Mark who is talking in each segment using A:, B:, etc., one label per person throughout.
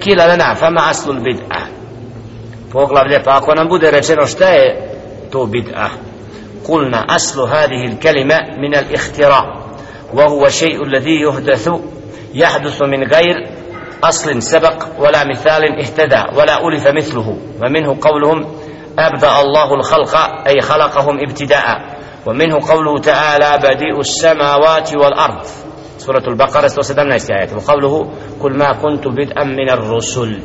A: kila lana fama aslul bid'a poglavlje pa ako nam bude rečeno šta je to bid'a قلنا أصل هذه الكلمة من الاختراع. وهو الشيء الذي يحدث يحدث من غير أصل سبق ولا مثال اهتدى ولا ألف مثله. ومنه قولهم أبدأ الله الخلق أي خلقهم ابتداء. ومنه قوله تعالى بديء السماوات والأرض. سورة البقرة 117 آية وقوله قل ما كنت بدءا من الرسل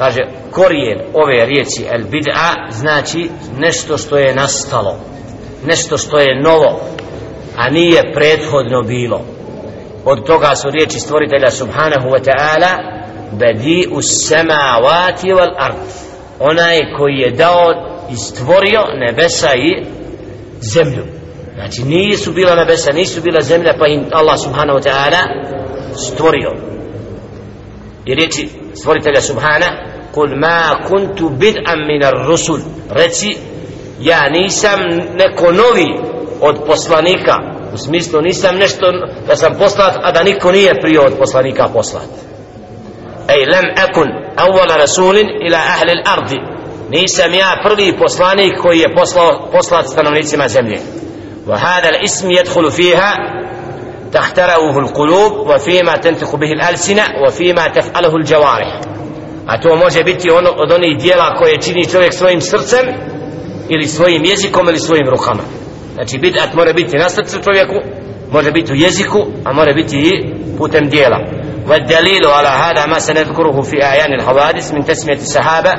A: قال كورين أوي ريتي البدعة значи نشتو што е настало نشتو што е ново а није претходно било од тога су речи створителя субханаху wal ard بديء السماوات والأرض dao i يدعو استوريو نبسا zemlju znači nisu bila nebesa nisu bila zemlja pa im Allah subhanahu wa ta'ala stvorio. I riječi stvoritelja subhana kul ma kuntu bid'an min ar-rusul reci ja nisam neko novi od poslanika. U smislu nisam nešto da sam poslat a da niko nije prije od poslanika poslat. Ej lem ekun awala rasulin ila ahli al-ardi nisam ja prvi poslanik koji je poslao poslat stanovnicima zemlje. وهذا الاسم يدخل فيها تخترعه القلوب وفيما تنطق به الألسنة وفيما تفعله الجوارح a to može biti ono od onih dijela koje čini čovjek svojim srcem ili svojim jezikom ili svojim rukama znači bid'at mora biti na srcu čovjeku može biti u jeziku a mora biti i putem dijela والدليل على هذا ما سنذكره في أعيان الحوادث من تسمية الصحابة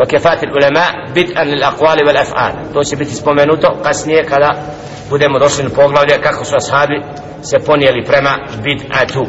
A: وكفاة العلماء بدءا للأقوال والأفعال. توشي بيتي سبومنوتو قسنية كلا بودي مدرسل البوغلاوليا كاكو سواسحابي سبوني لبرما بدءاتو